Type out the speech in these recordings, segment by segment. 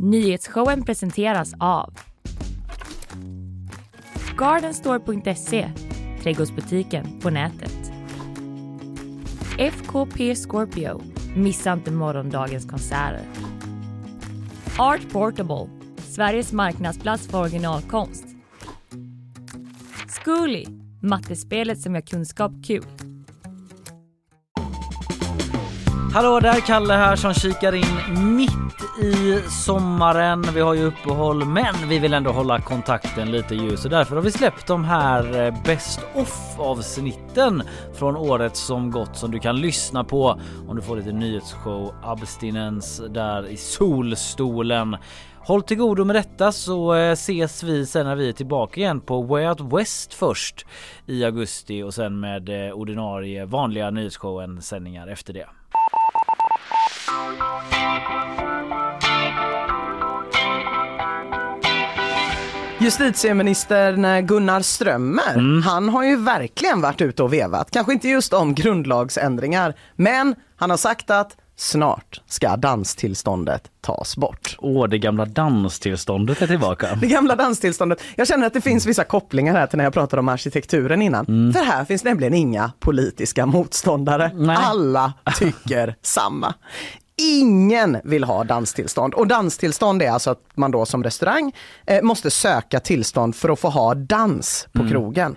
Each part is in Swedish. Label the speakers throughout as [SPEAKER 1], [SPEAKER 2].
[SPEAKER 1] Nyhetsshowen presenteras av Gardenstore.se, trädgårdsbutiken på nätet. FKP Scorpio, missa inte morgondagens konserter. Art Portable, Sveriges marknadsplats för originalkonst. Zcooly, mattespelet som gör kunskap kul.
[SPEAKER 2] Hallå där, Kalle här som kikar in mitt i sommaren. Vi har ju uppehåll men vi vill ändå hålla kontakten lite ljus och därför har vi släppt de här eh, Best of avsnitten från året som gått som du kan lyssna på om du får lite nyhetsshow abstinens där i solstolen. Håll till godo med detta så eh, ses vi sen när vi är tillbaka igen på Way Out West först i augusti och sen med eh, ordinarie vanliga nyhetsshowen sändningar efter det.
[SPEAKER 3] Justitieministern Gunnar Strömmer,
[SPEAKER 2] Mm.
[SPEAKER 3] han har ju verkligen varit ute och vevat. Kanske inte just om grundlagsändringar, men han har sagt att snart ska danstillståndet tas bort.
[SPEAKER 2] Åh, det gamla danstillståndet är tillbaka.
[SPEAKER 3] Det gamla danstillståndet. Jag känner att det finns vissa kopplingar här till när jag pratade om arkitekturen innan. För här finns nämligen inga politiska motståndare.
[SPEAKER 2] Mm. Nej.
[SPEAKER 3] Alla tycker samma. Ingen vill ha danstillstånd. Och danstillstånd är alltså att man då som restaurang eh, måste söka tillstånd för att få ha dans på krogen.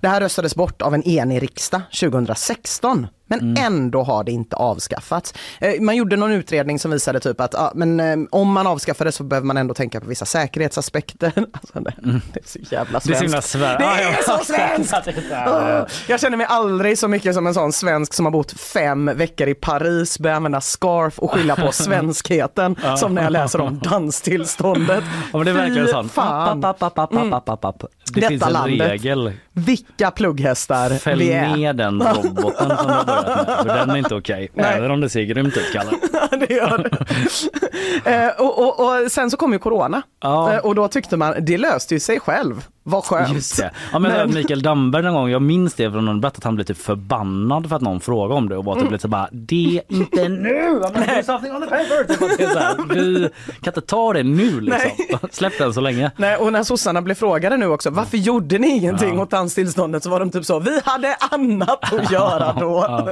[SPEAKER 3] Det här röstades bort av en enig riksdag 2016 men ändå har det inte avskaffats. Eh, Man gjorde någon utredning som visade typ att ja, men, eh, om man avskaffar det så behöver man ändå tänka på vissa säkerhetsaspekter. Alltså, det, det är så jävla
[SPEAKER 2] Det är så
[SPEAKER 3] svenskt. Det är svenskt!
[SPEAKER 2] Det är så
[SPEAKER 3] Åh, Jag känner mig aldrig så mycket som en sån svensk som har bott fem veckor i Paris, börjar använda scarf och skylla på svenskheten som när jag läser om danstillståndet.
[SPEAKER 2] Ja, men det
[SPEAKER 3] Fy
[SPEAKER 2] sånt.
[SPEAKER 3] fan.
[SPEAKER 2] App, app, app, app, app, app, app. Det
[SPEAKER 3] Detta
[SPEAKER 2] finns en
[SPEAKER 3] landet.
[SPEAKER 2] regel.
[SPEAKER 3] Vilka plugghästar
[SPEAKER 2] Fäll
[SPEAKER 3] vi är.
[SPEAKER 2] ner den roboten som För den är inte okej.
[SPEAKER 3] Nej.
[SPEAKER 2] Även om det ser grymt ut, Kalle.
[SPEAKER 3] det gör det. eh, och, och, och sen så kom ju corona
[SPEAKER 2] Ja.
[SPEAKER 3] eh, och då tyckte man det löste ju sig själv. Vad skönt.
[SPEAKER 2] Just det. Ja, men
[SPEAKER 3] Men-
[SPEAKER 2] Mikael Damberg någon gång, jag minns det från någon debatt att han blev typ förbannad för att någon frågade om det och var typ lite så bara det är inte nu! I'm gonna do something on the paper! Typ så här, vi kan inte ta det nu liksom. Släpp den så länge.
[SPEAKER 3] Nej, och när sossarna blev frågade nu också, varför gjorde ni ingenting
[SPEAKER 2] Ja.
[SPEAKER 3] åt danstillståndet? Så var de typ så, vi hade annat att göra då.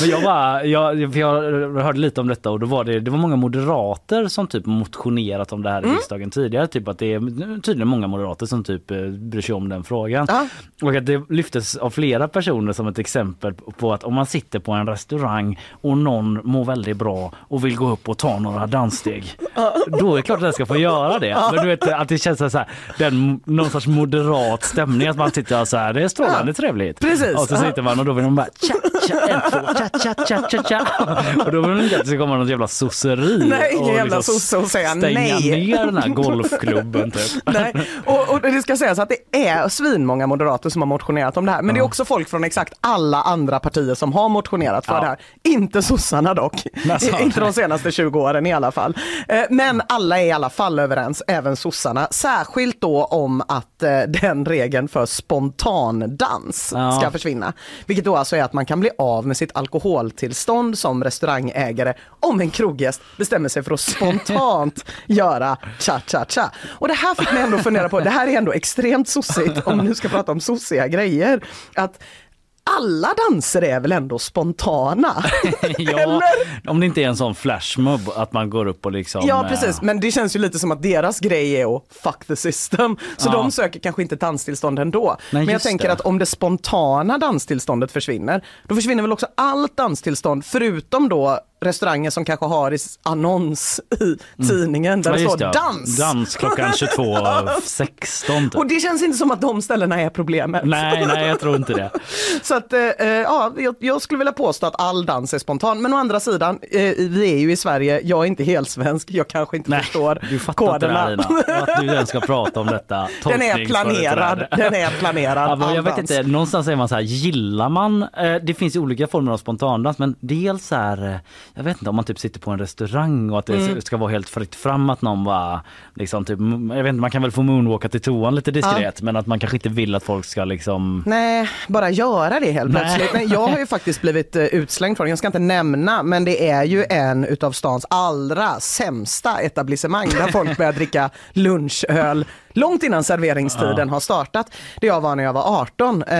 [SPEAKER 2] Men jag bara, jag, jag hörde lite om detta och då var det, det var många moderater som typ motionerat om det här i
[SPEAKER 3] Mm.
[SPEAKER 2] riksdagen tidigare. Typ att det är tydligen många moderater som typ eh, bryr sig om den frågan.
[SPEAKER 3] Ja.
[SPEAKER 2] Och att det lyftes av flera personer som ett exempel på att om man sitter på en restaurang och någon mår väldigt bra och vill gå upp och ta några danssteg. Då är det klart att den ska få göra det. Men du vet att det känns så här, den, någon sorts moderat stämning att man sitter så här, det är strålande trevligt.
[SPEAKER 3] Precis.
[SPEAKER 2] Och så sitter man och då vill de bara tja, tja, en, två, tja, tja, tja, tja, tja. Och då vill de inte att det ska komma något jävla sosseri.
[SPEAKER 3] Nej, ingen
[SPEAKER 2] och
[SPEAKER 3] jävla
[SPEAKER 2] liksom
[SPEAKER 3] sosse och säga
[SPEAKER 2] stänga
[SPEAKER 3] nej.
[SPEAKER 2] ner den här golfklubben typ.
[SPEAKER 3] Nej. Och, och det ska sägas att det är svinmånga moderater som har motionerat om det här. Men det är också folk från exakt alla andra partier som har motionerat för
[SPEAKER 2] Ja.
[SPEAKER 3] det här. Inte sossarna dock.
[SPEAKER 2] Alltså.
[SPEAKER 3] Inte de senaste 20 åren i alla fall. Eh, Men alla är i alla fall överens, även sossarna. Särskilt då om att eh, den regeln för spontandans
[SPEAKER 2] Ja.
[SPEAKER 3] ska försvinna. Vilket då alltså är att man kan bli av med sitt alkoholtillstånd som restaurangägare om en kroggäst bestämmer sig för att spontant göra cha-cha-cha. Och det här fick mig ändå fundera på, det här är ändå extremt sossigt om man nu ska prata om sossiga grejer. Att alla danser är väl ändå spontana?
[SPEAKER 2] Ja,
[SPEAKER 3] Eller?
[SPEAKER 2] om det inte är en sån flashmob att man går upp och liksom...
[SPEAKER 3] Ja
[SPEAKER 2] eh,
[SPEAKER 3] precis, men det känns ju lite som att deras grej är att fuck the system. Så
[SPEAKER 2] Ja.
[SPEAKER 3] de söker kanske inte danstillstånd ändå. men jag tänker
[SPEAKER 2] det.
[SPEAKER 3] att om det spontana danstillståndet försvinner, då försvinner väl också allt danstillstånd förutom då restauranger som kanske har i annons i tidningen där
[SPEAKER 2] Mm. Ja,
[SPEAKER 3] det står
[SPEAKER 2] det.
[SPEAKER 3] dans.
[SPEAKER 2] Dans klockan 22.16 typ.
[SPEAKER 3] Och det känns inte som att de ställena är problemet.
[SPEAKER 2] Nej, nej jag tror inte det.
[SPEAKER 3] Så att, eh, eh, ja, jag, jag skulle vilja påstå att all dans är spontan. Men å andra sidan, eh, vi är ju i Sverige, jag är inte helt svensk, jag kanske inte
[SPEAKER 2] Nej,
[SPEAKER 3] förstår
[SPEAKER 2] du fattar inte det
[SPEAKER 3] koderna.
[SPEAKER 2] här. Att du ens ska prata om detta.
[SPEAKER 3] Den är planerad, den är planerad.
[SPEAKER 2] Ja, jag vet
[SPEAKER 3] dans.
[SPEAKER 2] inte, någonstans är man så här, gillar man, eh, det finns olika former av spontandans men dels här, eh, jag vet inte om man typ sitter på en restaurang och att det
[SPEAKER 3] Mm.
[SPEAKER 2] ska vara helt fritt fram att någon bara liksom typ, jag vet inte, man kan väl få moonwalka till toan lite diskret men att man kanske inte vill att folk ska liksom
[SPEAKER 3] Nej, bara göra det helt
[SPEAKER 2] Nej.
[SPEAKER 3] plötsligt. Nej, jag har ju faktiskt blivit eh, utslängd från, jag ska inte nämna, men det är ju en utav stans allra sämsta etablissemang där folk börjar dricka lunchöl långt innan serveringstiden har startat. Det jag var när jag var 18. Eh,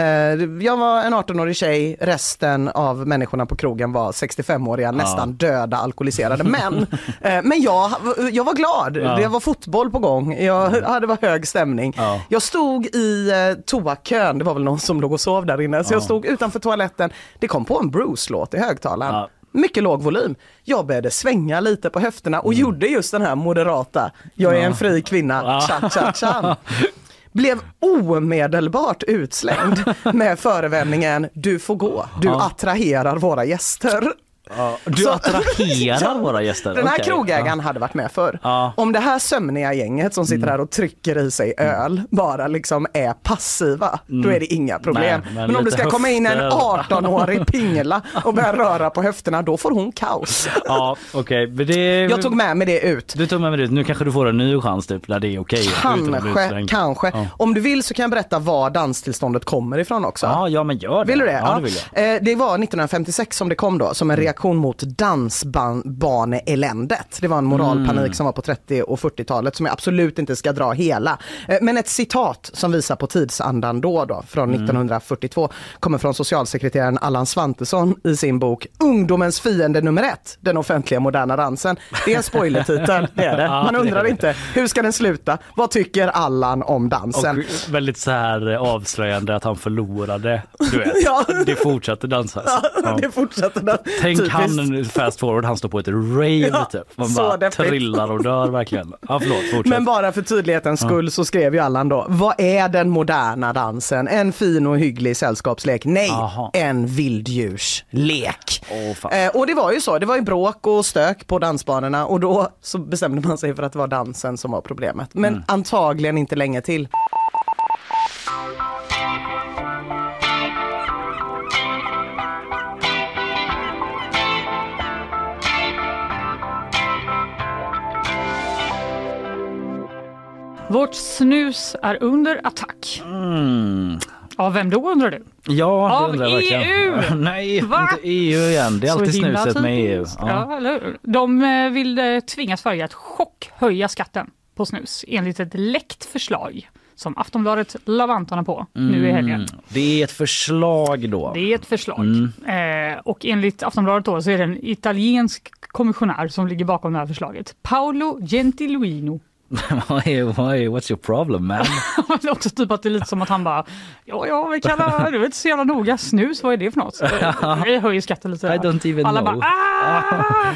[SPEAKER 3] Jag var en 18-årig tjej, resten av människorna på krogen var 65-åriga, nästan döda alkoholiserade män. Eh, Men jag, jag var glad,
[SPEAKER 2] Ja.
[SPEAKER 3] det var fotboll på gång, jag, ja, det var hög stämning.
[SPEAKER 2] Ja.
[SPEAKER 3] Jag stod i eh, toakön, det var väl någon som låg och sov där inne, så jag stod utanför toaletten. Det kom på en Bruce-låt i högtalaren. Mycket låg volym. Jag började svänga lite på höfterna och gjorde just den här moderata, jag är en fri kvinna,
[SPEAKER 2] Ja.
[SPEAKER 3] cha cha cha. Blev omedelbart utslängd med förevändningen du får gå, du attraherar våra gäster.
[SPEAKER 2] Du
[SPEAKER 3] Så-
[SPEAKER 2] attraherar våra gäster.
[SPEAKER 3] Den här
[SPEAKER 2] Okej.
[SPEAKER 3] krogägaren hade varit med förr.
[SPEAKER 2] Ja.
[SPEAKER 3] Om det här sömniga gänget som
[SPEAKER 2] Mm.
[SPEAKER 3] sitter här och trycker i sig öl bara liksom är passiva, då är det inga problem.
[SPEAKER 2] Mm. Nej, men
[SPEAKER 3] men, om det
[SPEAKER 2] lite
[SPEAKER 3] ska komma in en
[SPEAKER 2] höfter.
[SPEAKER 3] 18-årig pingla och börja röra på höfterna, då får hon kaos.
[SPEAKER 2] Ja, ja okej. Men det...
[SPEAKER 3] Jag tog med mig det ut.
[SPEAKER 2] Du tog med mig det. Nu kanske du får en ny chans typ när det är okej. bli
[SPEAKER 3] Kanske, kanske.
[SPEAKER 2] Ja.
[SPEAKER 3] Om du vill så kan jag berätta var danstillståndet kommer ifrån också.
[SPEAKER 2] Ja, ja men gör det.
[SPEAKER 3] Vill du det?
[SPEAKER 2] Ja, det vill jag.
[SPEAKER 3] Eh, det var 1956 som det kom då som en reaktion mot dansbaneeländet. Det var en moralpanik
[SPEAKER 2] Mm.
[SPEAKER 3] som var på 30 och 40-talet som jag absolut inte ska dra hela. Eh, men ett citat som visar på tidsandan då, då från
[SPEAKER 2] Mm.
[SPEAKER 3] 1942 kommer från socialsekreteraren Allan Svantesson i sin bok Ungdomens fiende nummer ett, den offentliga moderna dansen. Det är en spoilertitel, det är det. Man undrar inte, hur ska den sluta? Vad tycker Allan om dansen?
[SPEAKER 2] Och väldigt så här eh, avslöjande att han förlorade. Du vet,
[SPEAKER 3] Ja.
[SPEAKER 2] det fortsatte dansas. Ja.
[SPEAKER 3] Det fortsätter där.
[SPEAKER 2] Tänk Han fast forward, han står på ett rave
[SPEAKER 3] Ja,
[SPEAKER 2] typ. Man bara
[SPEAKER 3] deppigt.
[SPEAKER 2] trillar och dör verkligen. Ja förlåt.
[SPEAKER 3] Men bara för tydlighetens skull så skrev ju Allan då, vad är den moderna dansen? En fin och hygglig sällskapslek? Nej,
[SPEAKER 2] Aha.
[SPEAKER 3] en vilddjurslek.
[SPEAKER 2] Fan.
[SPEAKER 3] Eh, och det var ju så, det var ju bråk och stök på dansbanorna och då så bestämde man sig för att det var dansen som var problemet. Men
[SPEAKER 2] Mm.
[SPEAKER 3] antagligen inte länge till.
[SPEAKER 4] Vårt snus är under attack.
[SPEAKER 2] Mm.
[SPEAKER 4] Av vem då undrar du?
[SPEAKER 2] Ja,
[SPEAKER 4] Av
[SPEAKER 2] undrar.
[SPEAKER 4] EU?
[SPEAKER 2] Nej,
[SPEAKER 4] Va?
[SPEAKER 2] inte EU igen. Det är
[SPEAKER 4] Så
[SPEAKER 2] alltid snuset med EU.
[SPEAKER 4] Ja. hur? De eh, vill eh, tvinga Sverige att chockhöja skatten på snus enligt ett läckt förslag som Aftonbladet la vantarna på nu i helgen.
[SPEAKER 2] Mm. Det är ett förslag då.
[SPEAKER 4] Det är ett förslag.
[SPEAKER 2] Mm.
[SPEAKER 4] Eh, och enligt Aftonbladet då så är det en italiensk kommissionär som ligger bakom det här förslaget. Paolo Gentilino.
[SPEAKER 2] Är- vad är- What's your problem man?
[SPEAKER 4] det är också typ att det är lite som att han bara, ja, ja, vi kallar, du vet så jävla noga, snus, vad är det för något? Vi höjer skatten lite.
[SPEAKER 2] I don't even
[SPEAKER 4] Alla
[SPEAKER 2] know.
[SPEAKER 4] bara, ah!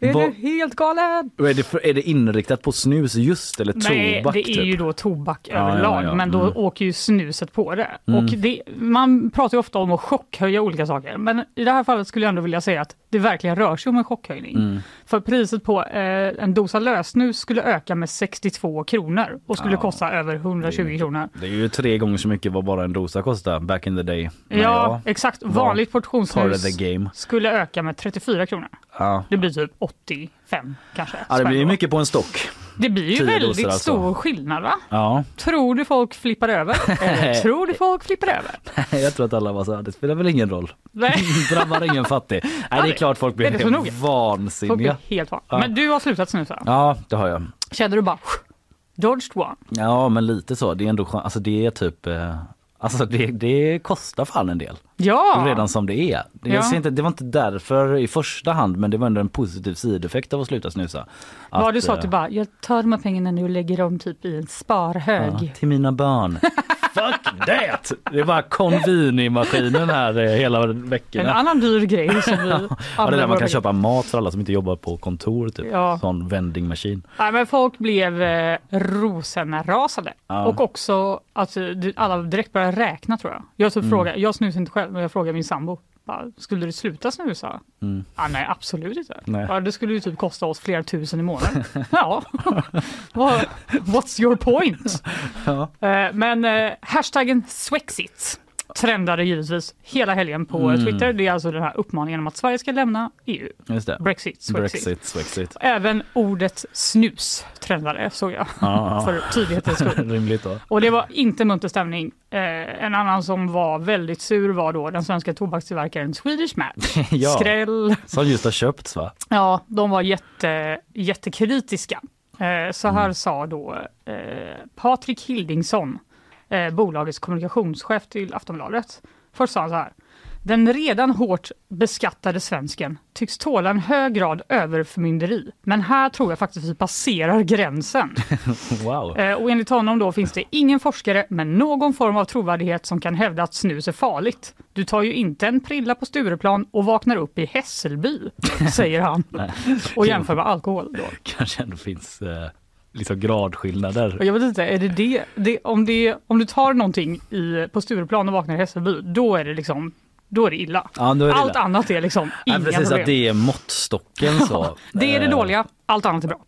[SPEAKER 4] Är
[SPEAKER 2] Vad-
[SPEAKER 4] du helt galen?
[SPEAKER 2] är, det för, är det inriktat på snus just eller
[SPEAKER 4] Nej,
[SPEAKER 2] tobak?
[SPEAKER 4] det är
[SPEAKER 2] typ?
[SPEAKER 4] ju då tobak
[SPEAKER 2] Ja,
[SPEAKER 4] överlag,
[SPEAKER 2] ja, ja.
[SPEAKER 4] men då
[SPEAKER 2] Mm.
[SPEAKER 4] åker ju snuset på det. Och det. Man pratar ju ofta om att chockhöja olika saker, men i det här fallet skulle jag ändå vilja säga att det verkligen rör sig om en chockhöjning.
[SPEAKER 2] Mm.
[SPEAKER 4] För priset på eh, en dosa lösnus skulle öka med 62 kronor och skulle
[SPEAKER 2] Ja.
[SPEAKER 4] kosta över 120 kronor.
[SPEAKER 2] Det är ju tre gånger så mycket vad bara en dosa kostar back in the day. Men
[SPEAKER 4] Ja, exakt. Vanligt
[SPEAKER 2] game.
[SPEAKER 4] skulle öka med 34 kronor.
[SPEAKER 2] Ja.
[SPEAKER 4] Det blir typ 85 kanske.
[SPEAKER 2] ja, det blir mycket på en stock.
[SPEAKER 4] Det blir ju väldigt
[SPEAKER 2] alltså.
[SPEAKER 4] stor skillnad va?
[SPEAKER 2] Ja,
[SPEAKER 4] Tror du folk flippar över? Eller tror du folk flippar över?
[SPEAKER 2] jag tror att alla var så här, det spelar väl ingen roll.
[SPEAKER 4] Nej,
[SPEAKER 2] Drabbar ingen fattig. Nej, det är klart folk blir
[SPEAKER 4] noga?
[SPEAKER 2] helt
[SPEAKER 4] folk
[SPEAKER 2] vansinniga.
[SPEAKER 4] blir helt van.
[SPEAKER 2] Ja.
[SPEAKER 4] Men du har slutat snusa.
[SPEAKER 2] Ja, det har jag.
[SPEAKER 4] Känner du bara dodged one?
[SPEAKER 2] Ja, men lite så. Det är ändå alltså det är typ eh, Alltså det, det kostar fan en del.
[SPEAKER 4] Ja!
[SPEAKER 2] Redan som det är.
[SPEAKER 4] Ja.
[SPEAKER 2] jag ser inte, det var inte därför i första hand men det var ändå en positiv sideffekt av att sluta snusa.
[SPEAKER 4] Var det så att
[SPEAKER 2] eh,
[SPEAKER 4] du bara, jag tar de här pengarna nu och lägger dem typ i en sparhög.
[SPEAKER 2] Ja, till mina barn. Fuck that! Det var Convini-maskinen här eh, hela
[SPEAKER 4] En
[SPEAKER 2] veckorna.
[SPEAKER 4] annan dyr grej som vi
[SPEAKER 2] Ja, det där man kan köpa mat för alla som inte jobbar på kontor typ.
[SPEAKER 4] Ja.
[SPEAKER 2] Sån vendingmaskin.
[SPEAKER 4] Nej, men folk blev eh, rosenrasade.
[SPEAKER 2] Ja.
[SPEAKER 4] Och också att det- alla direkt började räkna tror jag. Jag,
[SPEAKER 2] Mm.
[SPEAKER 4] typ frågar, jag snusar inte själv men jag frågar min sambo. Bara, skulle du sluta snusa?
[SPEAKER 2] Mm.
[SPEAKER 4] Ah, nej absolut inte.
[SPEAKER 2] Nej.
[SPEAKER 4] Ja, det skulle ju typ kosta oss flera tusen i månaden. ja, what's your point?
[SPEAKER 2] Ja.
[SPEAKER 4] Eh, men eh, hashtaggen Swexit trendade givetvis hela helgen på
[SPEAKER 2] Mm.
[SPEAKER 4] Twitter. Det är alltså den här uppmaningen om att Sverige ska lämna EU. Brexit.
[SPEAKER 2] Brexit, Swexit.
[SPEAKER 4] Även ordet snus trendade såg jag,
[SPEAKER 2] Ja, ja.
[SPEAKER 4] för tydlighetens skull. Och det var inte munter stämning. Eh, en annan som var väldigt sur var då den svenska tobakstillverkaren Swedish Match.
[SPEAKER 2] Ja.
[SPEAKER 4] Skräll.
[SPEAKER 2] Som just har köpts va?
[SPEAKER 4] Ja, de var jätte, jättekritiska. Eh, så här
[SPEAKER 2] Mm.
[SPEAKER 4] sa då eh, Patrik Hildingsson, eh, bolagets kommunikationschef till Aftonbladet. Först sa han så här. Den redan hårt beskattade svensken tycks tåla en hög grad överförmynderi. Men här tror jag faktiskt vi passerar gränsen.
[SPEAKER 2] Wow.
[SPEAKER 4] Eh, och enligt honom då finns det ingen forskare med någon form av trovärdighet som kan hävda att snus är farligt. Du tar ju inte en prilla på Stureplan och vaknar upp i Hässelby, säger han. Och jämför med alkohol då.
[SPEAKER 2] Kanske ändå finns eh, liksom gradskillnader.
[SPEAKER 4] Jag vet inte, är det det, det, om, det om du tar någonting i, på Stureplan och vaknar i Hässelby, då är det liksom då är det illa.
[SPEAKER 2] Ja, är det
[SPEAKER 4] Allt
[SPEAKER 2] illa.
[SPEAKER 4] annat är liksom inga
[SPEAKER 2] Nej, precis,
[SPEAKER 4] problem.
[SPEAKER 2] att det är måttstocken så.
[SPEAKER 4] Det är det
[SPEAKER 2] Eh,
[SPEAKER 4] dåliga, allt annat är bra.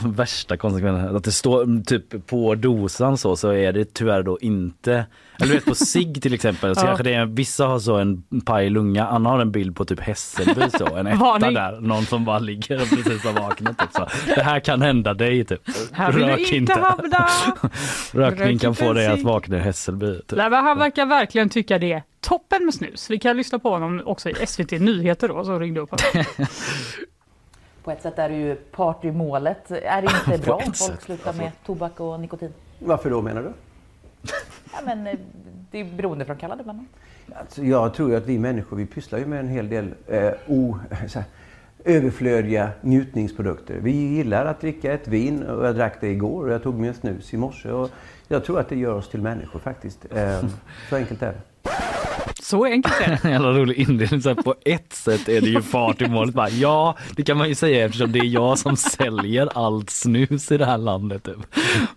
[SPEAKER 2] De värsta konsekvenserna. Att det står typ på dosan så, så är det tyvärr då inte, eller du vet på sig till exempel, så
[SPEAKER 4] Ja.
[SPEAKER 2] kanske det är, vissa har så en paj lunga, Anna har en bild på typ Hässelby så, en etta där, någon som bara ligger och precis har vaknat. Typ, så. Det här kan hända dig typ.
[SPEAKER 4] Här vill
[SPEAKER 2] Rök
[SPEAKER 4] du inte hamna!
[SPEAKER 2] Rökning
[SPEAKER 4] Rök
[SPEAKER 2] kan få dig att vakna i Hässelby. Typ.
[SPEAKER 4] Nej, men han verkar verkligen tycka det toppen med snus. Vi kan lyssna på honom också i SVT Nyheter då, som ringde upp honom.
[SPEAKER 5] På ett sätt är det ju partymålet. Är det inte bra om folk
[SPEAKER 2] sätt,
[SPEAKER 5] slutar med tobak och nikotin?
[SPEAKER 6] Varför då menar du?
[SPEAKER 5] Ja, men eh, det är beroendeframkallande bland annat.
[SPEAKER 6] Alltså, jag tror ju att vi människor vi pysslar ju med en hel del eh, o, så här, överflödiga njutningsprodukter. Vi gillar att dricka ett vin och jag drack det igår och jag tog mig en snus i morse. Och jag tror att det gör oss till människor faktiskt. Eh, så enkelt är det.
[SPEAKER 4] Så enkelt är det.
[SPEAKER 2] Jävla rolig inledning. Så här, på ett sätt är det ju fart i målet. Bara, ja, det kan man ju säga eftersom det är jag som säljer allt snus i det här landet. Typ.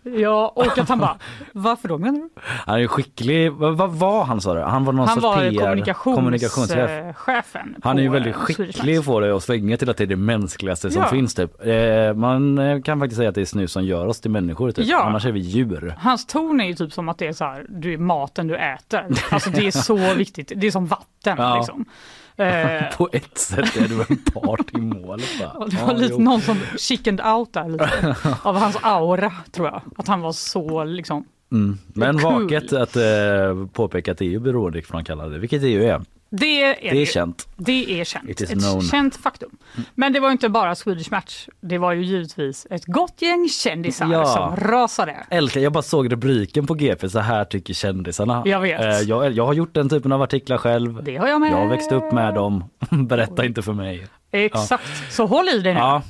[SPEAKER 4] Ja, och att han bara, varför då menar du?
[SPEAKER 2] Han är skicklig. Vad, var han sa du? Han var någon
[SPEAKER 4] Han
[SPEAKER 2] sorts
[SPEAKER 4] var
[SPEAKER 2] PR,
[SPEAKER 4] kommunikationschefen
[SPEAKER 2] Han är ju väldigt
[SPEAKER 4] eh,
[SPEAKER 2] skicklig på det och svänga till att det är det mänskligaste som
[SPEAKER 4] Ja.
[SPEAKER 2] finns. Typ. Eh, man eh, kan faktiskt säga att det är snus som gör oss till människor. Typ.
[SPEAKER 4] Ja.
[SPEAKER 2] Annars är vi djur.
[SPEAKER 4] Hans ton är ju typ som att det är så här, du är maten du äter. Alltså det är så viktigt, det är som vatten
[SPEAKER 2] Ja.
[SPEAKER 4] liksom. Eh,
[SPEAKER 2] På ett sätt är du en part i målet.
[SPEAKER 4] Det var
[SPEAKER 2] Ja,
[SPEAKER 4] lite
[SPEAKER 2] jo.
[SPEAKER 4] någon som chickened out där lite. Av hans aura tror jag. Att han var så liksom.
[SPEAKER 2] Mm. Men
[SPEAKER 4] Cool.
[SPEAKER 2] vaket att eh, påpeka att det är ju beroendeframkallande, vilket det ju är.
[SPEAKER 4] Det är,
[SPEAKER 2] Det är
[SPEAKER 4] ju.
[SPEAKER 2] känt.
[SPEAKER 4] Det är känt. Ett
[SPEAKER 2] known.
[SPEAKER 4] känt faktum. Men det var inte bara Swedish Match. Det var ju givetvis ett gott gäng kändisar
[SPEAKER 2] Ja.
[SPEAKER 4] som rasade.
[SPEAKER 2] Älskar, jag bara såg rubriken på GP, så här tycker kändisarna.
[SPEAKER 4] Jag vet.
[SPEAKER 2] Eh, jag, jag har gjort den typen av artiklar själv.
[SPEAKER 4] Det har jag med.
[SPEAKER 2] Jag har växt upp med dem. Berätta inte för mig.
[SPEAKER 4] Exakt. Så håll i dig nu.
[SPEAKER 2] Ja,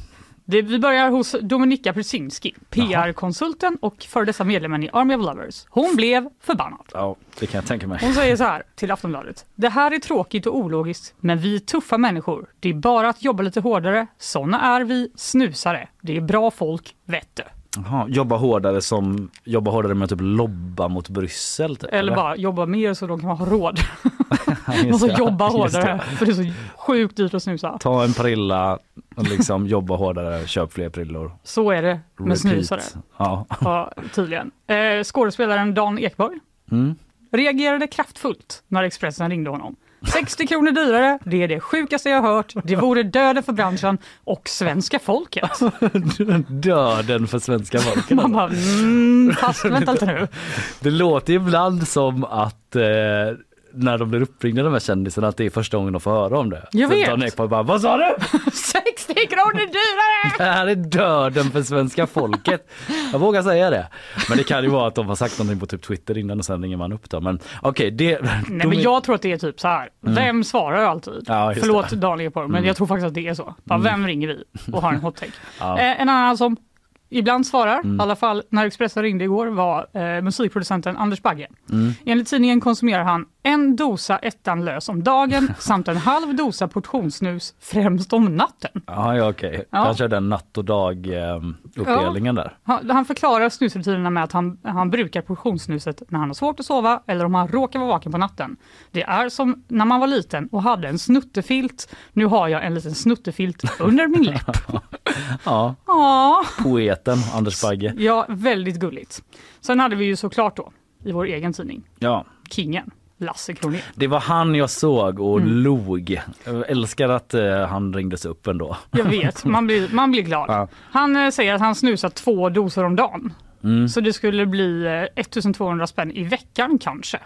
[SPEAKER 4] Det, vi börjar hos Dominika Brzezinski, PR-konsulten och för dessa medlemmen i Army of Lovers. Hon blev förbannad.
[SPEAKER 2] ja, det kan jag tänka mig.
[SPEAKER 4] Hon säger så här till Aftonbladet. Det här är tråkigt och ologiskt, men vi är tuffa människor. Det är bara att jobba lite hårdare. Såna är vi, snusare. Det är bra folk, vet du.
[SPEAKER 2] Jaha, jobba hårdare som jobba hårdare med att typ lobba mot Bryssel? Typ,
[SPEAKER 4] Eller bara jobba mer så de kan ha råd. Måste
[SPEAKER 2] det.
[SPEAKER 4] jobba hårdare, för det är så sjukt dyrt att snusa.
[SPEAKER 2] Ta en prilla och liksom jobba hårdare, köp fler prillor.
[SPEAKER 4] Så är det med
[SPEAKER 2] Repeat.
[SPEAKER 4] snusare.
[SPEAKER 2] Ja.
[SPEAKER 4] Ja, tydligen. Eh, skådespelaren Dan Ekborg
[SPEAKER 2] Mm.
[SPEAKER 4] reagerade kraftfullt när Expressen ringde honom. 60 kronor dyrare, det är det sjukaste jag har hört. Det vore döden för branschen och svenska folket.
[SPEAKER 2] Döden för svenska folket.
[SPEAKER 4] Man bara, mm, fast vänta lite nu.
[SPEAKER 2] Det låter ibland som att eh, när de blir uppringda de här kändisarna att det är första gången de får höra om det.
[SPEAKER 4] Jag vet.
[SPEAKER 2] Dan Ekborg bara, vad sa du?
[SPEAKER 4] 60 kronor dyrare!
[SPEAKER 2] Det här är döden för svenska folket. Jag vågar säga det. Men det kan ju vara att de har sagt någonting på typ Twitter innan och sen ringer man upp dem. Men okej, det...
[SPEAKER 4] Nej men jag tror att det är typ så här. Vem svarar alltid?
[SPEAKER 2] Mm. Ja,
[SPEAKER 4] Förlåt
[SPEAKER 2] det. Mm.
[SPEAKER 4] Daniel Ekborg, men jag tror faktiskt att det är så. Bara, Vem ringer vi och har en hot take?
[SPEAKER 2] Ja.
[SPEAKER 4] eh, en annan som ibland svarar,
[SPEAKER 2] Mm.
[SPEAKER 4] i alla fall när Expressen ringde igår, var eh, musikproducenten Anders Bagge.
[SPEAKER 2] Mm.
[SPEAKER 4] Enligt tidningen konsumerar han en dosa ettan lös om dagen samt en halv dosa portionssnus främst om natten.
[SPEAKER 2] Ja, ja okej.
[SPEAKER 4] Ja.
[SPEAKER 2] Han kör den natt och dag eh, uppdelningen där.
[SPEAKER 4] Han, han förklarar snusrutinerna med att han, han brukar portionssnuset när han har svårt att sova eller om han råkar vara vaken på natten. Det är som när man var liten och hade en snuttefilt. Nu har jag en liten snuttefilt under min läpp.
[SPEAKER 2] Ja,
[SPEAKER 4] Ja,
[SPEAKER 2] poeten Anders Bagge.
[SPEAKER 4] ja väldigt gulligt. Sen hade vi ju såklart då i vår egen tidning,
[SPEAKER 2] Ja,
[SPEAKER 4] Kingen. Lasse Kronér.
[SPEAKER 2] Det var han jag såg och log. Jag älskar att eh, han ringdes upp ändå.
[SPEAKER 4] Jag vet, man blir, man blir glad.
[SPEAKER 2] Ja.
[SPEAKER 4] Han eh, säger att han snusar två doser om dagen.
[SPEAKER 2] Mm.
[SPEAKER 4] Så det skulle bli eh, 1200 spänn i veckan kanske.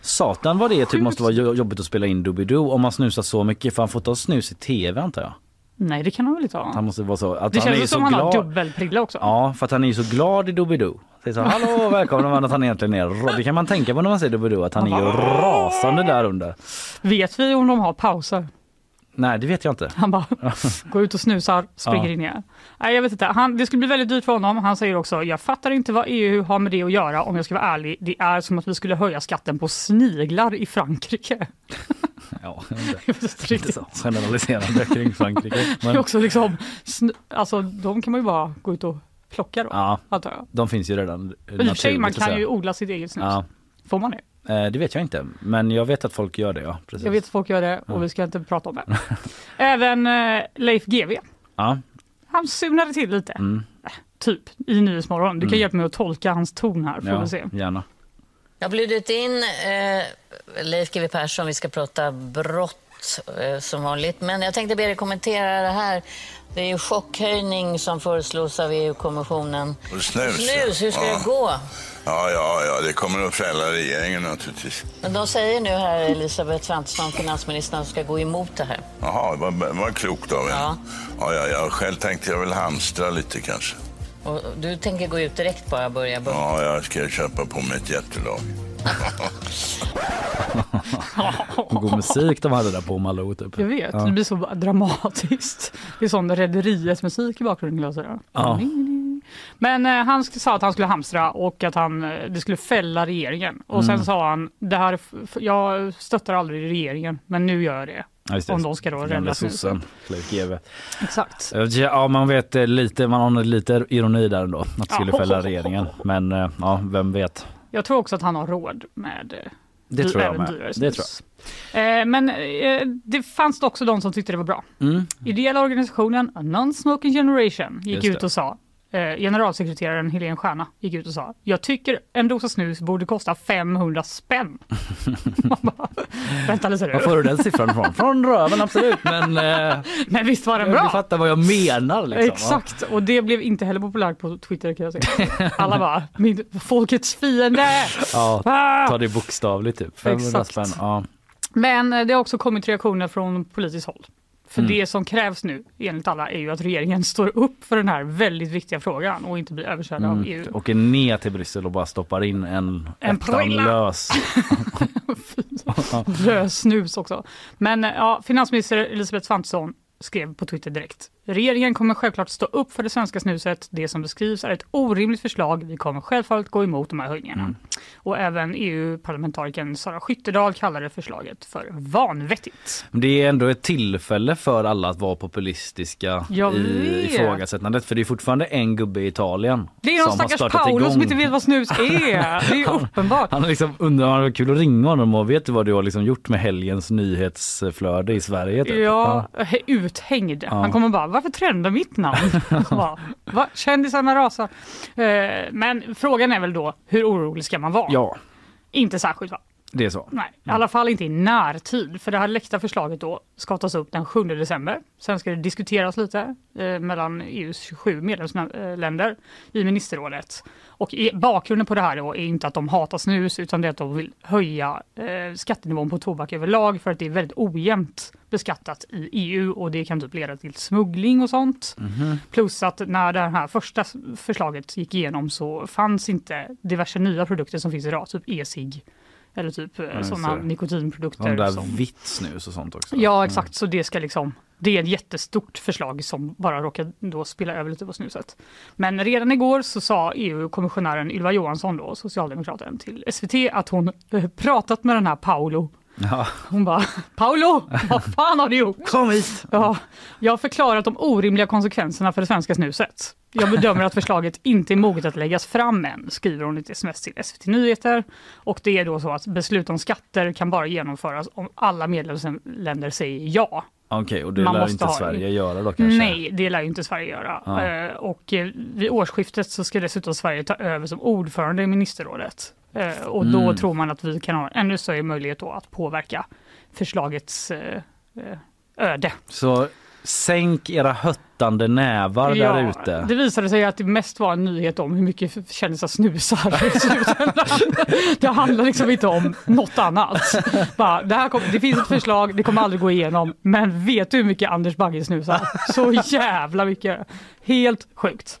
[SPEAKER 2] Satan vad det typ
[SPEAKER 4] Sjukt.
[SPEAKER 2] måste vara jo- jobbigt att spela in Doobidoo om man snusar så mycket för han får ta snus i tv antar jag.
[SPEAKER 4] Nej det kan han väl inte ha?
[SPEAKER 2] Han måste vara så att
[SPEAKER 4] Det
[SPEAKER 2] han är
[SPEAKER 4] känns
[SPEAKER 2] så
[SPEAKER 4] som han har
[SPEAKER 2] glad.
[SPEAKER 4] dubbelprilla också.
[SPEAKER 2] Ja för att han är så glad i Doobidoo. Säger så hallå välkomna men att han egentligen är Det kan man tänka på när man ser Doobidoo att han är ju rasande där under.
[SPEAKER 4] Vet vi om de har pauser?
[SPEAKER 2] Nej det vet jag inte.
[SPEAKER 4] Han bara går ut och snusar, springer
[SPEAKER 2] Ja.
[SPEAKER 4] in igen. Nej, jag vet inte. Han, det skulle bli väldigt dyrt för honom. Han säger också, jag fattar inte vad EU har med det att göra om jag ska vara ärlig. Det är som att vi skulle höja skatten på sniglar i Frankrike.
[SPEAKER 2] Ja, jag vet inte. Så generaliserande kring Frankrike.
[SPEAKER 4] Det är
[SPEAKER 2] Men,
[SPEAKER 4] också liksom, alltså de kan man ju bara gå ut och plocka då,
[SPEAKER 2] ja,
[SPEAKER 4] antar jag.
[SPEAKER 2] de finns ju redan
[SPEAKER 4] I och för sig, man kan ju odla sitt eget snus.
[SPEAKER 2] Ja,
[SPEAKER 4] Får man det?
[SPEAKER 2] eh, det vet jag inte men jag vet att folk gör det ja. Precis.
[SPEAKER 4] Jag vet att folk gör det och vi ska inte prata om det. Även eh, Leif GW,
[SPEAKER 2] Ja,
[SPEAKER 4] han sunade till lite.
[SPEAKER 2] mm,
[SPEAKER 4] Typ i Nyhetsmorgon. Du kan
[SPEAKER 2] Mm.
[SPEAKER 4] hjälpa mig att tolka hans ton här får
[SPEAKER 2] ja
[SPEAKER 4] vi se.
[SPEAKER 2] gärna.
[SPEAKER 7] Jag har bjudit in eh, Leif GW Persson. Vi ska prata brott som vanligt. Men jag tänkte be dig kommentera det här. Det är ju chockhöjning som föreslås av EU-kommissionen.
[SPEAKER 8] Snus.
[SPEAKER 7] Snus, hur ska
[SPEAKER 8] ja.
[SPEAKER 7] det gå?
[SPEAKER 8] Ja, ja, ja, det kommer att fälla regeringen naturligtvis.
[SPEAKER 7] Men de säger nu här, Elisabeth Svantesson, finansministern, ska gå emot det här.
[SPEAKER 8] Jaha, vad, vad klokt av er.
[SPEAKER 7] Ja.
[SPEAKER 8] Ja, ja, ja, själv tänkte jag väl hamstra lite kanske.
[SPEAKER 7] Och du tänker gå ut direkt bara, börja? börja.
[SPEAKER 8] Ja, jag ska köpa på mig ett jättelag.
[SPEAKER 2] God musik de hade där på Malou typ.
[SPEAKER 4] Jag vet,
[SPEAKER 2] Ja.
[SPEAKER 4] det blir så dramatiskt. Det är sån Rederiet musik i bakgrunden. säga.
[SPEAKER 2] Ja.
[SPEAKER 4] Men eh, han sa att han skulle hamstra och att han, eh, det skulle fälla regeringen. Och
[SPEAKER 2] Mm.
[SPEAKER 4] sen sa han, det här, jag stöttar aldrig regeringen, men nu gör jag det.
[SPEAKER 2] Ja, det.
[SPEAKER 4] Om de ska då rädda
[SPEAKER 2] sossen.
[SPEAKER 4] Exakt.
[SPEAKER 2] Ja man vet eh, lite, man har lite ironi där ändå. Att det skulle
[SPEAKER 4] Ja.
[SPEAKER 2] fälla regeringen. Men eh, ja, vem vet.
[SPEAKER 4] Jag tror också att han har råd med eh,
[SPEAKER 2] Det tror jag med. Det tror
[SPEAKER 4] snus. Eh, Men eh, det fanns också de som tyckte det var bra.
[SPEAKER 2] jag. Mm.
[SPEAKER 4] Ideella organisationen A Non-Smoking Generation gick ut och sa, generalsekreteraren Helene Stjärna gick ut och sa, jag tycker en dosa snus borde kosta 500 spänn. Man bara, Vänta lite
[SPEAKER 2] Var får du den siffran ifrån? Från röven absolut men eh,
[SPEAKER 4] Men visst var den
[SPEAKER 2] du
[SPEAKER 4] bra?
[SPEAKER 2] fattar vad jag menar liksom.
[SPEAKER 4] Exakt, och det blev inte heller populärt på Twitter kan jag säga. Alla bara, min, folkets fiende!
[SPEAKER 2] Ja, ta det bokstavligt typ. 500
[SPEAKER 4] Exakt.
[SPEAKER 2] spänn. Ja.
[SPEAKER 4] Men eh, det har också kommit reaktioner från politiskt håll. För
[SPEAKER 2] Mm.
[SPEAKER 4] det som krävs nu, enligt alla, är ju att regeringen står upp för den här väldigt viktiga frågan och inte blir överkörd av
[SPEAKER 2] Mm.
[SPEAKER 4] EU.
[SPEAKER 2] Åker ner till Bryssel och bara stoppar in en,
[SPEAKER 4] En
[SPEAKER 2] lös.
[SPEAKER 4] Lös snus också. Men ja, finansminister Elisabeth Svantesson skrev på Twitter direkt. Regeringen kommer självklart stå upp för det svenska snuset. Det som beskrivs är ett orimligt förslag. Vi kommer självfallet gå emot de här höjningarna.
[SPEAKER 2] Mm.
[SPEAKER 4] Och även EU-parlamentarikern Sara Skyttedal kallade förslaget för vanvettigt.
[SPEAKER 2] Det är ändå ett tillfälle för alla att vara populistiska
[SPEAKER 4] Jag
[SPEAKER 2] i
[SPEAKER 4] vet.
[SPEAKER 2] ifrågasättandet. För det är fortfarande en gubbe i Italien
[SPEAKER 4] Det är någon stackars Paolo
[SPEAKER 2] igång.
[SPEAKER 4] som inte vet vad snus är. Det är uppenbart.
[SPEAKER 2] Han liksom undrat, han var kul att ringa honom och vet du vad du har liksom gjort med helgens nyhetsflöde i Sverige? Typ?
[SPEAKER 4] Ja, uthängd. Han kommer bara, varför trendar mitt namn? Va? Va? Kändisarna rasar. Eh, Men frågan är väl då, hur orolig ska man vara?
[SPEAKER 2] ja,
[SPEAKER 4] Inte särskilt va?
[SPEAKER 2] Det är så.
[SPEAKER 4] Nej, i alla fall inte i närtid. För det här läckta förslaget då ska tas upp den 7 december. Sen ska det diskuteras lite eh, mellan EUs 27 medlemsländer i ministerrådet. Och i, bakgrunden på det här är inte att de hatar snus utan det är att de vill höja eh, skattenivån på tobak överlag för att det är väldigt ojämnt beskattat i EU och det kan typ leda till smuggling och sånt. Plus att när det här första förslaget gick igenom så fanns inte diverse nya produkter som finns idag, typ e-cigg eller typ eh, sådana
[SPEAKER 2] det.
[SPEAKER 4] nikotinprodukter.
[SPEAKER 2] De där
[SPEAKER 4] som...
[SPEAKER 2] vitt snus och sånt också.
[SPEAKER 4] Ja exakt, så det ska liksom det är ett jättestort förslag som bara råkar då spilla över lite på snuset. Men redan igår så sa EU-kommissionären Ylva Johansson, då, socialdemokraten, till SVT att hon eh, pratat med den här Paolo.
[SPEAKER 2] Ja.
[SPEAKER 4] Hon bara, Paolo, vad fan har du gjort?
[SPEAKER 2] Kom hit!
[SPEAKER 4] Ja, jag har förklarat de orimliga konsekvenserna för det svenska snuset. Jag bedömer att förslaget inte är moget att läggas fram än, skriver hon i ett sms till SVT Nyheter. Och det är då så att beslut om skatter kan bara genomföras om alla medlemsländer säger ja.
[SPEAKER 2] Okej, och det
[SPEAKER 4] Man
[SPEAKER 2] lär inte
[SPEAKER 4] ha-
[SPEAKER 2] Sverige göra då kanske?
[SPEAKER 4] Nej, det lär ju inte Sverige göra.
[SPEAKER 2] Ja.
[SPEAKER 4] Eh, och eh, vid årsskiftet så ska dessutom Sverige ta över som ordförande i ministerrådet. Eh, och då
[SPEAKER 2] Mm.
[SPEAKER 4] tror man att vi kan ha ännu större möjlighet att påverka förslagets eh, eh, öde.
[SPEAKER 2] Så sänk era höttande nävar där ute.
[SPEAKER 4] Det visade sig att det mest var en nyhet om hur mycket kändisar snusar i slutändan. Det handlar liksom inte om något annat. Bara, det, här kom, det finns ett förslag, det kommer aldrig gå igenom, men vet du hur mycket Anders Bagge snusar? Så jävla mycket. Helt sjukt.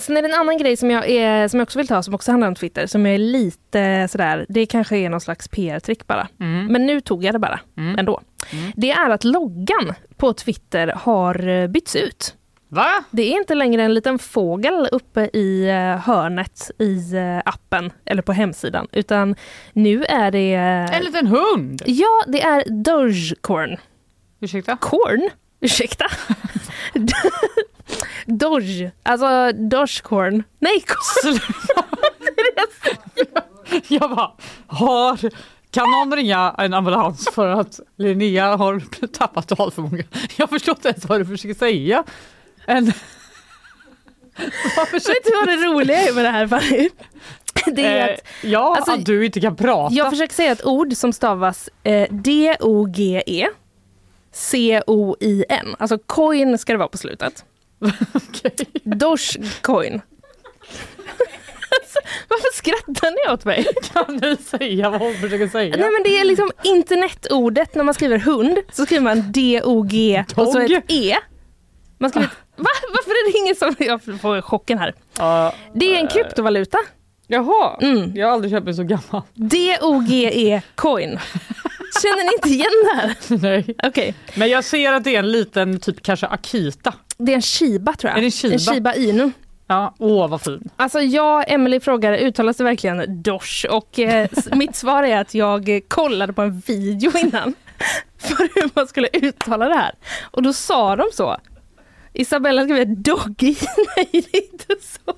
[SPEAKER 9] Sen är det en annan grej som jag, är, som jag också vill ta som också handlar om Twitter som jag är lite sådär, det kanske är någon slags PR-trick bara.
[SPEAKER 4] Mm.
[SPEAKER 9] Men nu tog jag det bara
[SPEAKER 4] Mm.
[SPEAKER 9] ändå.
[SPEAKER 4] Mm.
[SPEAKER 9] Det är att loggan på Twitter har eh, bytts ut.
[SPEAKER 4] Va?
[SPEAKER 9] Det är inte längre en liten fågel uppe i eh, hörnet i eh, appen eller på hemsidan utan nu är det...
[SPEAKER 4] En liten hund!
[SPEAKER 9] Ja, det är Dogecoin.
[SPEAKER 4] Ursäkta?
[SPEAKER 9] Corn? Ursäkta? Doge, alltså Dogecoin. Nej,
[SPEAKER 4] Jag bara, har, kan någon ringa en ambulans för att Linnea har tappat talförmåga? Jag förstår inte ens vad du försöker säga. En...
[SPEAKER 9] Vet du vad det roliga är med det här Fanny? Det är
[SPEAKER 4] Eh,
[SPEAKER 9] att
[SPEAKER 4] ja,
[SPEAKER 9] alltså,
[SPEAKER 4] att du inte kan prata.
[SPEAKER 9] jag försöker säga ett ord som stavas eh, D-O-G-E C-O-I-N. Alltså coin ska det vara på slutet. Dogecoin. Alltså, varför skrattar ni åt mig?
[SPEAKER 4] Kan du säga vad hon försöker säga?
[SPEAKER 9] Nej men det är liksom internetordet när man skriver hund så skriver man D-O-G och så ett E. Man skriver ett, va? Varför är det ingen som, jag får chocken här.
[SPEAKER 4] Ja,
[SPEAKER 9] Det är en kryptovaluta.
[SPEAKER 4] jaha,
[SPEAKER 9] Mm.
[SPEAKER 4] jag har aldrig känt mig så gammal.
[SPEAKER 9] D-O-G-E coin. Känner ni inte igen det här?
[SPEAKER 4] Nej.
[SPEAKER 9] Okej.
[SPEAKER 4] Men jag ser att det är en liten typ kanske Akita.
[SPEAKER 9] Det är en shiba tror jag.
[SPEAKER 4] Är det en shiba?
[SPEAKER 9] En shiba inu.
[SPEAKER 4] Ja, åh vad fin.
[SPEAKER 9] Alltså jag, Emily frågar, uttalas det verkligen dosh? Och eh, mitt svar är att jag kollade på en video innan för hur man skulle uttala det här. Och då sa de så. Isabella skrev doggy. Nej det är inte så.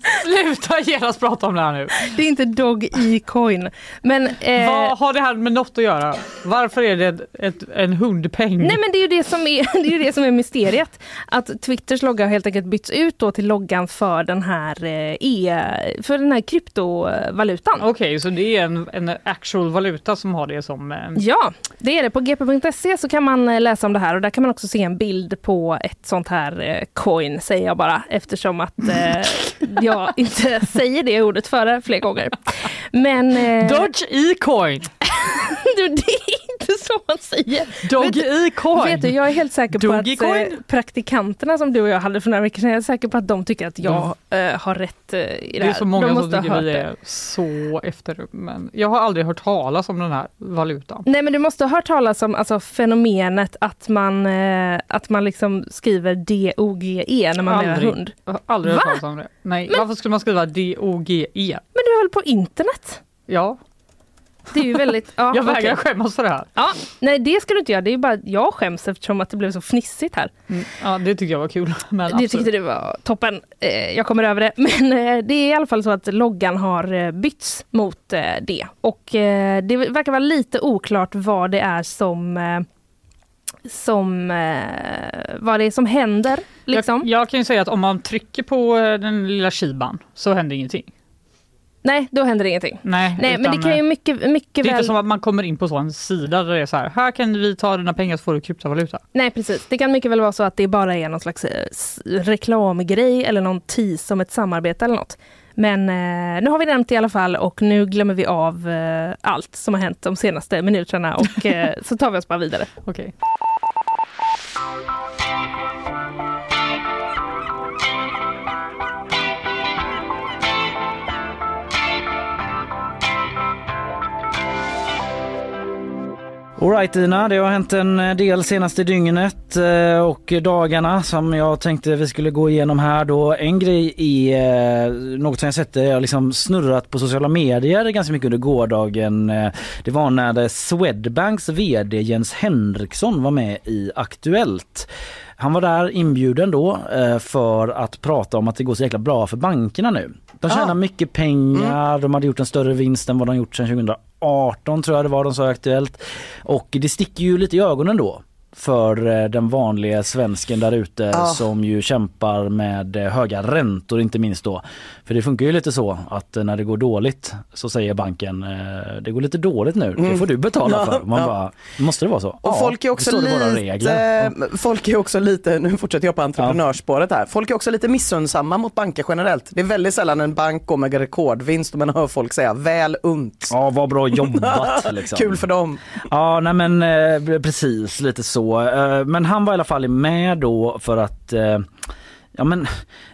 [SPEAKER 4] Sluta genast prata om det här nu.
[SPEAKER 9] Det är inte dog i coin. Men, eh,
[SPEAKER 4] Vad har det här med något att göra? Varför är det ett, ett, en hundpeng?
[SPEAKER 9] Nej men det är ju det som är, det är, ju det som är mysteriet. Att Twitters logga har helt enkelt bytts ut då till loggan för den här, eh, e, för den här kryptovalutan.
[SPEAKER 4] Okej, så det är en, en actual valuta som har det som... eh,
[SPEAKER 9] Ja, det är det. På gp.se så kan man eh, läsa om det här och där kan man också se en bild på ett sånt här eh, coin, säger jag bara, eftersom att eh, jag inte säger det ordet före fler gånger. Men... Eh,
[SPEAKER 4] Dodge e-coin!
[SPEAKER 9] du, det är inte så man säger.
[SPEAKER 4] Dog
[SPEAKER 9] Vet du- jag är helt säker på att
[SPEAKER 4] Dogecoin?
[SPEAKER 9] eh, praktikanterna som du och jag hade för några veckor sedan, jag är säker på att de tycker att jag eh, har rätt eh, i det,
[SPEAKER 4] det är
[SPEAKER 9] här.
[SPEAKER 4] så många
[SPEAKER 9] de
[SPEAKER 4] som
[SPEAKER 9] måste ha
[SPEAKER 4] tycker vi
[SPEAKER 9] det.
[SPEAKER 4] är så efter. Men jag har aldrig hört talas om den här valutan.
[SPEAKER 9] Nej men du måste ha hört talas om alltså, fenomenet att man, att man liksom skriver D-O-G-E när man menar
[SPEAKER 4] Aldrig.
[SPEAKER 9] hund.
[SPEAKER 4] Jag har aldrig hört talas om det. Nej, varför skulle man skriva D-O-G-E?
[SPEAKER 9] Men du väl på internet?
[SPEAKER 4] Ja,
[SPEAKER 9] Det är ju väldigt... Ja,
[SPEAKER 4] jag vägrar skämmas för det här.
[SPEAKER 9] Ja, nej det ska du inte göra, det är bara jag skäms eftersom att det blev så fnissigt här.
[SPEAKER 4] Mm, Ja, det tycker jag var kul. Men
[SPEAKER 9] Det
[SPEAKER 4] absolut.
[SPEAKER 9] tyckte du var toppen. Eh, jag kommer över det. Men eh, det är i alla fall så att loggan har eh, bytts mot det. Och det verkar vara lite oklart vad det är som som eh, vad det är som händer. Liksom.
[SPEAKER 4] Jag, jag kan ju säga att om man trycker på den lilla shiban så händer ingenting.
[SPEAKER 9] Nej, då händer ingenting.
[SPEAKER 4] Nej,
[SPEAKER 9] Nej, men det kan ju
[SPEAKER 4] eh,
[SPEAKER 9] mycket, mycket
[SPEAKER 4] Det är
[SPEAKER 9] väl...
[SPEAKER 4] inte som att man kommer in på så en sida där det är så här, här kan vi ta dina pengar så får du kryptovaluta.
[SPEAKER 9] Nej precis, det kan mycket väl vara så att det bara är någon slags eh, reklamgrej eller någon tease om ett samarbete eller något. Men eh, nu har vi nämnt det i alla fall och nu glömmer vi av eh, allt som har hänt de senaste minuterna och eh, så tar vi oss bara vidare.
[SPEAKER 4] Okej.
[SPEAKER 2] Alright Ina, det har hänt en del senaste dygnet eh, och dagarna som jag tänkte vi skulle gå igenom här då. En grej är eh, något som jag sett, jag liksom snurrat på sociala medier ganska mycket under gårdagen. Eh, Det var när Swedbanks VD Jens Henriksson var med i Aktuellt. Han var där inbjuden då eh, för att prata om att det går så jäkla bra för bankerna nu. De tjänar
[SPEAKER 3] Ah.
[SPEAKER 2] mycket pengar, de hade gjort en större vinst än vad de gjort sedan 2018 tror jag det var de sa i Aktuellt. Och det sticker ju lite i ögonen då för eh, den vanliga svensken där ute
[SPEAKER 3] Ah.
[SPEAKER 2] som ju kämpar med eh, höga räntor inte minst då. För det funkar ju lite så att eh, när det går dåligt så säger banken det går lite dåligt nu, det får du betala
[SPEAKER 3] Mm. Ja,
[SPEAKER 2] för. Man
[SPEAKER 3] ja.
[SPEAKER 2] bara, måste det vara så?
[SPEAKER 3] Och folk är också lite, folk är också lite, nu fortsätter jag på entreprenörsspåret här, folk är också lite missundsamma mot banker generellt. Det är väldigt sällan en bank går med rekordvinst och man hör folk säga väl unt.
[SPEAKER 2] Ja, vad bra jobbat liksom.
[SPEAKER 3] Kul för dem.
[SPEAKER 2] Ja, nej men precis lite så så. Eh, men han var i alla fall med då för att eh, Ja men,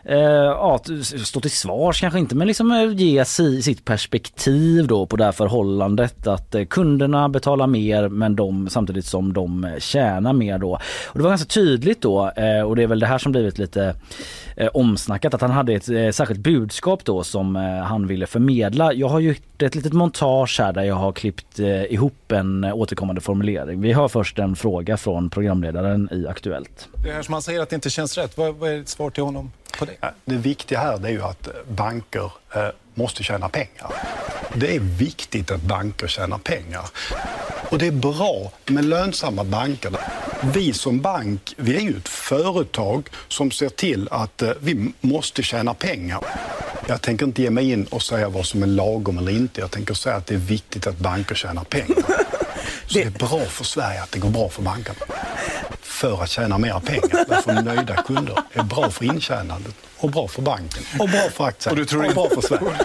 [SPEAKER 2] eh, ja, stå till svars kanske inte men liksom eh, ge si, sitt perspektiv då på det här förhållandet att eh, kunderna betalar mer men de samtidigt som de eh, tjänar mer då. Och det var ganska tydligt då eh, och det är väl det här som blivit lite eh, omsnackat att han hade ett särskilt budskap då som han ville förmedla. Jag har gjort ett litet montage här där jag har klippt ihop en återkommande formulering. Vi har först en fråga från programledaren i Aktuellt.
[SPEAKER 10] Det här som han säger att det inte känns rätt, vad, vad är ditt svar till honom det?
[SPEAKER 11] Det viktiga här är ju att eh, banker eh, måste tjäna pengar. Det är viktigt att banker tjänar pengar. Och det är bra med lönsamma banker. Vi som bank, vi är ju ett företag som ser till att eh, vi måste tjäna pengar. Jag tänker inte ge mig in och säga vad som är lagom eller inte. Jag tänker säga att det är viktigt att banker tjänar pengar. Så det är bra för Sverige att det går bra för bankerna. För att tjäna mer pengar. Därför nöjda kunder är bra för intjänandet och bra för banken och bra för aktien
[SPEAKER 10] Och du tror
[SPEAKER 11] och bra för Sverige.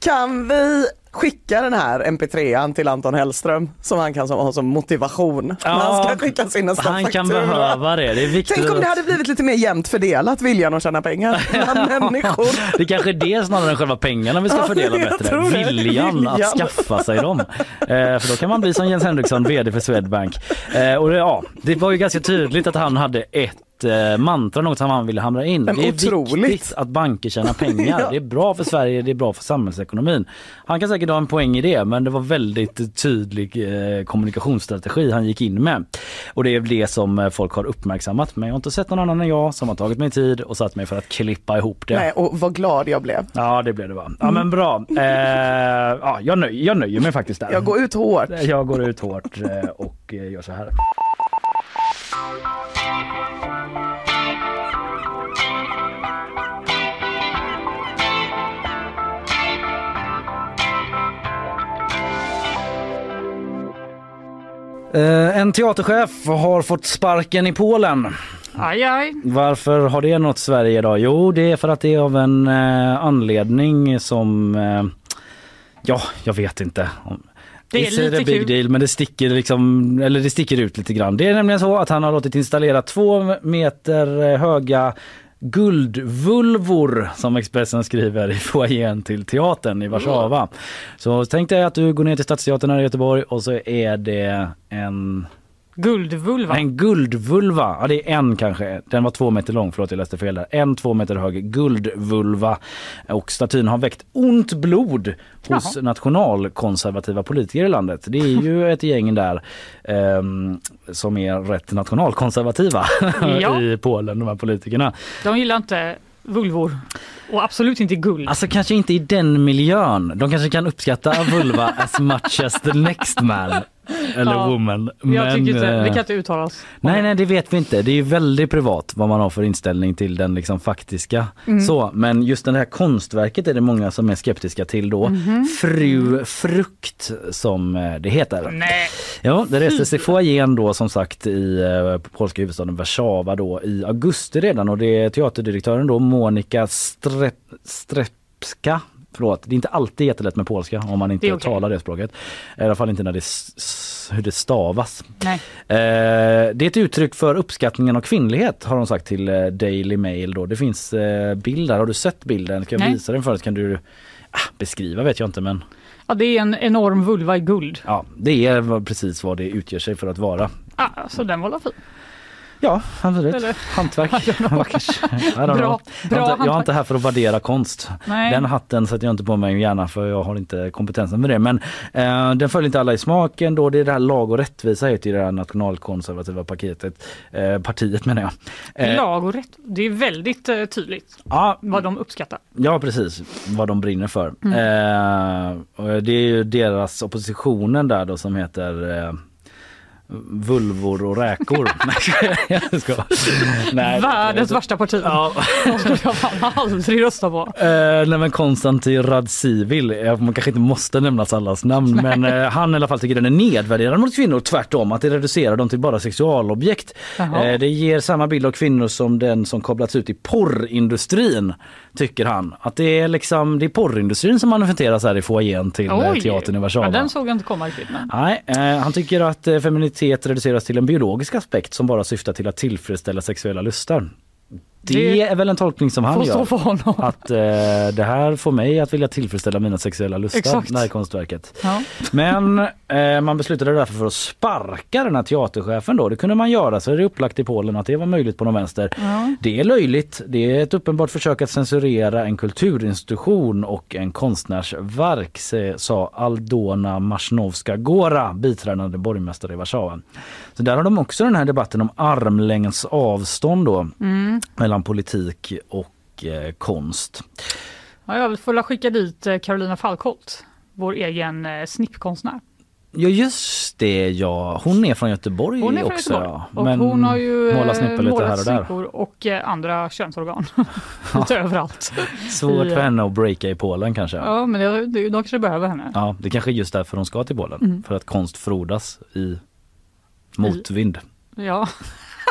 [SPEAKER 3] Kan vi skicka den här mp3an till Anton Hellström som han kan som, ha som motivation när han ska skicka sin nästa
[SPEAKER 2] han kan
[SPEAKER 3] faktura.
[SPEAKER 2] behöva det. Det är viktigt.
[SPEAKER 3] Tänk om det hade blivit lite mer jämnt fördelat viljan att tjäna pengar bland människor.
[SPEAKER 2] Det kanske är det snarare än själva pengarna vi ska
[SPEAKER 3] Ja,
[SPEAKER 2] fördela bättre.
[SPEAKER 3] det.
[SPEAKER 2] Viljan att
[SPEAKER 3] Viljan.
[SPEAKER 2] skaffa sig dem. Eh, för då kan man bli som Jens Henriksson, VD för Swedbank. Eh, och det, ja, det var ju ganska tydligt att han hade ett eh, mantra, något som han ville hamra in.
[SPEAKER 3] Men
[SPEAKER 2] det är
[SPEAKER 3] otroligt.
[SPEAKER 2] viktigt att banker tjänar pengar.
[SPEAKER 3] Ja.
[SPEAKER 2] Det är bra för Sverige, det är bra för samhällsekonomin. Han kan säkert ha en poäng i det, men det var väldigt tydlig eh, kommunikationsstrategi han gick in med. Och det är det som eh, folk har uppmärksammat. Men jag har inte sett någon annan än jag som har tagit mig tid och satt mig för att klippa ihop det.
[SPEAKER 3] Nej, och vad glad jag blev.
[SPEAKER 2] Ja det blev det va. Ja men bra. Eh, ja, jag, nöj, jag nöjer mig faktiskt där.
[SPEAKER 3] Jag går ut hårt.
[SPEAKER 2] Jag går ut hårt eh, och eh, gör så här. Eh, En teaterchef har fått sparken i Polen.
[SPEAKER 4] Aj, aj.
[SPEAKER 2] Varför har det nått Sverige idag? Jo, det är för att det är av en eh, anledning som... Eh, ja, jag vet inte.
[SPEAKER 4] Det är
[SPEAKER 2] It's a
[SPEAKER 4] lite
[SPEAKER 2] big
[SPEAKER 4] kul.
[SPEAKER 2] deal men det sticker, liksom, eller det sticker ut lite grann. Det är nämligen så att han har låtit installera två meter eh, höga guldvulvor som Expressen skriver i foajén till teatern i Warszawa. Så tänk dig att du går ner till Stadsteatern här i Göteborg och så är det en
[SPEAKER 4] Guldvulva.
[SPEAKER 2] en guldvulva, ja det är en kanske, den var två meter lång, förlåt jag läste fel där. En två meter hög guldvulva och statyn har väckt ont blod hos
[SPEAKER 4] Jaha.
[SPEAKER 2] nationalkonservativa politiker i landet. Det är ju ett gäng där ehm, som är rätt nationalkonservativa
[SPEAKER 4] Ja.
[SPEAKER 2] i Polen, de här politikerna.
[SPEAKER 4] De gillar inte vulvor. Och absolut inte guld.
[SPEAKER 2] Alltså kanske inte i den miljön. De kanske kan uppskatta vulva as much as the next man. Eller
[SPEAKER 4] Ja,
[SPEAKER 2] woman.
[SPEAKER 4] jag tycker inte,
[SPEAKER 2] eh,
[SPEAKER 4] vi kan inte uttala oss.
[SPEAKER 2] Nej, nej, det vet vi inte. Det är väldigt privat vad man har för inställning till den liksom faktiska.
[SPEAKER 4] Mm.
[SPEAKER 2] Så, men just det här konstverket är det många som är skeptiska till då.
[SPEAKER 4] Mhm.
[SPEAKER 2] Fru Frukt som eh, det heter.
[SPEAKER 4] Nej.
[SPEAKER 2] Ja, det restes i foajén då som sagt i eh, polska huvudstaden Warszawa då i augusti redan och det är teaterdirektören då Monika Strep, Strepska Förlåt, det är inte alltid jättelätt med polska om man inte
[SPEAKER 4] Det okej.
[SPEAKER 2] talar det språket. I alla fall inte när det, hur det stavas.
[SPEAKER 4] Nej.
[SPEAKER 2] Eh, det är ett uttryck för uppskattningen av kvinnlighet har de sagt till eh, Daily Mail. Då. Det finns eh, bilder, har du sett bilden? Ska jag
[SPEAKER 4] Nej.
[SPEAKER 2] visa den förut? Kan du ah, beskriva vet jag inte men
[SPEAKER 4] Ja, det är en enorm vulva i guld.
[SPEAKER 2] ja, det är precis vad det utger sig för att vara.
[SPEAKER 4] Ah, så den var fin.
[SPEAKER 2] Ja, absolut.
[SPEAKER 4] Eller?
[SPEAKER 2] Hantverk. Vackert.
[SPEAKER 4] Bra- bra
[SPEAKER 2] jag, är inte, här för att värdera konst.
[SPEAKER 4] Nej.
[SPEAKER 2] Den hatten sätter jag inte på mig gärna för jag har inte kompetensen med det. Men eh, den följer inte alla i smaken då. Det är det här lag och rättvisa heter det här nationalkonservativa paketet. Eh, partiet menar jag. Eh,
[SPEAKER 4] Lag och rätt. Det är väldigt eh, tydligt
[SPEAKER 2] ja,
[SPEAKER 4] vad de uppskattar.
[SPEAKER 2] Ja precis, vad de brinner för.
[SPEAKER 4] Mm.
[SPEAKER 2] Eh, och det är ju deras oppositionen där då som heter eh, Vulvor och räkor. Nej, jag ska. Nej,
[SPEAKER 4] Världens värsta parti.
[SPEAKER 2] Ja.
[SPEAKER 4] De skulle jag fan aldrig rösta på.
[SPEAKER 2] Eh, nej men Konstantin Radzivil, eh, man kanske inte måste nämna allas namn men eh, han i alla fall tycker den är nedvärderande mot kvinnor tvärtom att det reducerar dem till bara sexualobjekt. Eh, det ger samma bild av kvinnor som den som kopplats ut i porrindustrin tycker han. Att det är liksom det är porrindustrin som manifesteras här i foajén till eh, teatern i Warszawa.
[SPEAKER 4] Ja, den såg jag inte komma riktigt. Men.
[SPEAKER 2] Nej, eh, han tycker att eh, sexualitet reduceras till en biologisk aspekt som bara syftar till att tillfredsställa sexuella lustar. Det, är väl en tolkning som han gör. Att eh, det här får mig att vilja tillfredsställa mina sexuella lustar,
[SPEAKER 4] Exakt.
[SPEAKER 2] det här konstverket.
[SPEAKER 4] Ja.
[SPEAKER 2] Men eh, man beslutade därför för att sparka den här teaterchefen då. Det kunde man göra, så är det upplagt i Polen att det var möjligt på någon vänster.
[SPEAKER 4] Ja.
[SPEAKER 2] Det är löjligt. Det är ett uppenbart försök att censurera en kulturinstitution och en konstnärsverk, se- sa Aldona Marsnovska Gora, biträdande borgmästare i Warszawa. Så där har de också den här debatten om armlängds avstånd då
[SPEAKER 4] Mm.
[SPEAKER 2] mellan politik och eh, konst.
[SPEAKER 4] Ja, jag får väl skicka dit eh, Carolina Falkholt, vår egen eh, snippkonstnär.
[SPEAKER 2] Ja just det ja, hon är från Göteborg
[SPEAKER 4] Hon är från
[SPEAKER 2] också.
[SPEAKER 4] Göteborg.
[SPEAKER 2] Ja.
[SPEAKER 4] Och
[SPEAKER 2] Men
[SPEAKER 4] hon har ju
[SPEAKER 2] målar
[SPEAKER 4] eh,
[SPEAKER 2] snippor lite
[SPEAKER 4] målat
[SPEAKER 2] här och där.
[SPEAKER 4] och eh, andra könsorgan. lite överallt.
[SPEAKER 2] Svårt
[SPEAKER 4] i,
[SPEAKER 2] för henne att breaka i Polen kanske. Ja.
[SPEAKER 4] Ja, men det, det, de kanske behöver henne.
[SPEAKER 2] det kanske är just därför hon ska till Polen.
[SPEAKER 4] Mm.
[SPEAKER 2] För att konst frodas i motvind.
[SPEAKER 4] Ja,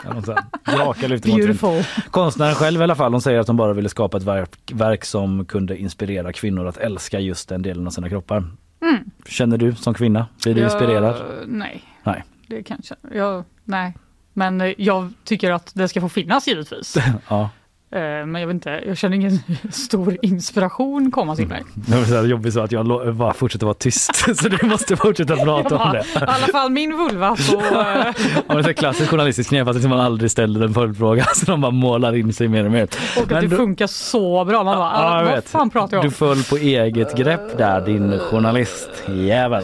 [SPEAKER 4] Beautiful.
[SPEAKER 2] Konstnären själv i alla fall, hon säger att hon bara ville skapa ett verk, verk som kunde inspirera kvinnor att älska just den delen av sina kroppar.
[SPEAKER 4] Mm.
[SPEAKER 2] Känner du som kvinna? Blir du
[SPEAKER 4] Jag-
[SPEAKER 2] inspirerad?
[SPEAKER 4] Nej,
[SPEAKER 2] Nej.
[SPEAKER 4] det kanske. Jag, nej. Men eh, jag tycker att det ska få finnas givetvis.
[SPEAKER 2] Ja.
[SPEAKER 4] Eh, Men jag vet inte, jag känner ingen stor inspiration komma till mig.
[SPEAKER 2] Det var så jobbigt så att jag bara fortsätter vara tyst så du måste fortsätta prata om det.
[SPEAKER 4] I alla fall min vulva eh,
[SPEAKER 2] Ja, det är ett klassiskt journalistiskt knep att liksom man aldrig ställer en följdfråga så de bara målar in sig mer och mer.
[SPEAKER 4] Och att
[SPEAKER 2] Men
[SPEAKER 4] det
[SPEAKER 2] du-
[SPEAKER 4] funkar så bra. Man bara,
[SPEAKER 2] Ja, jag
[SPEAKER 4] vad
[SPEAKER 2] vet.
[SPEAKER 4] fan pratar jag om?
[SPEAKER 2] Du föll på eget grepp där din journalistjävel.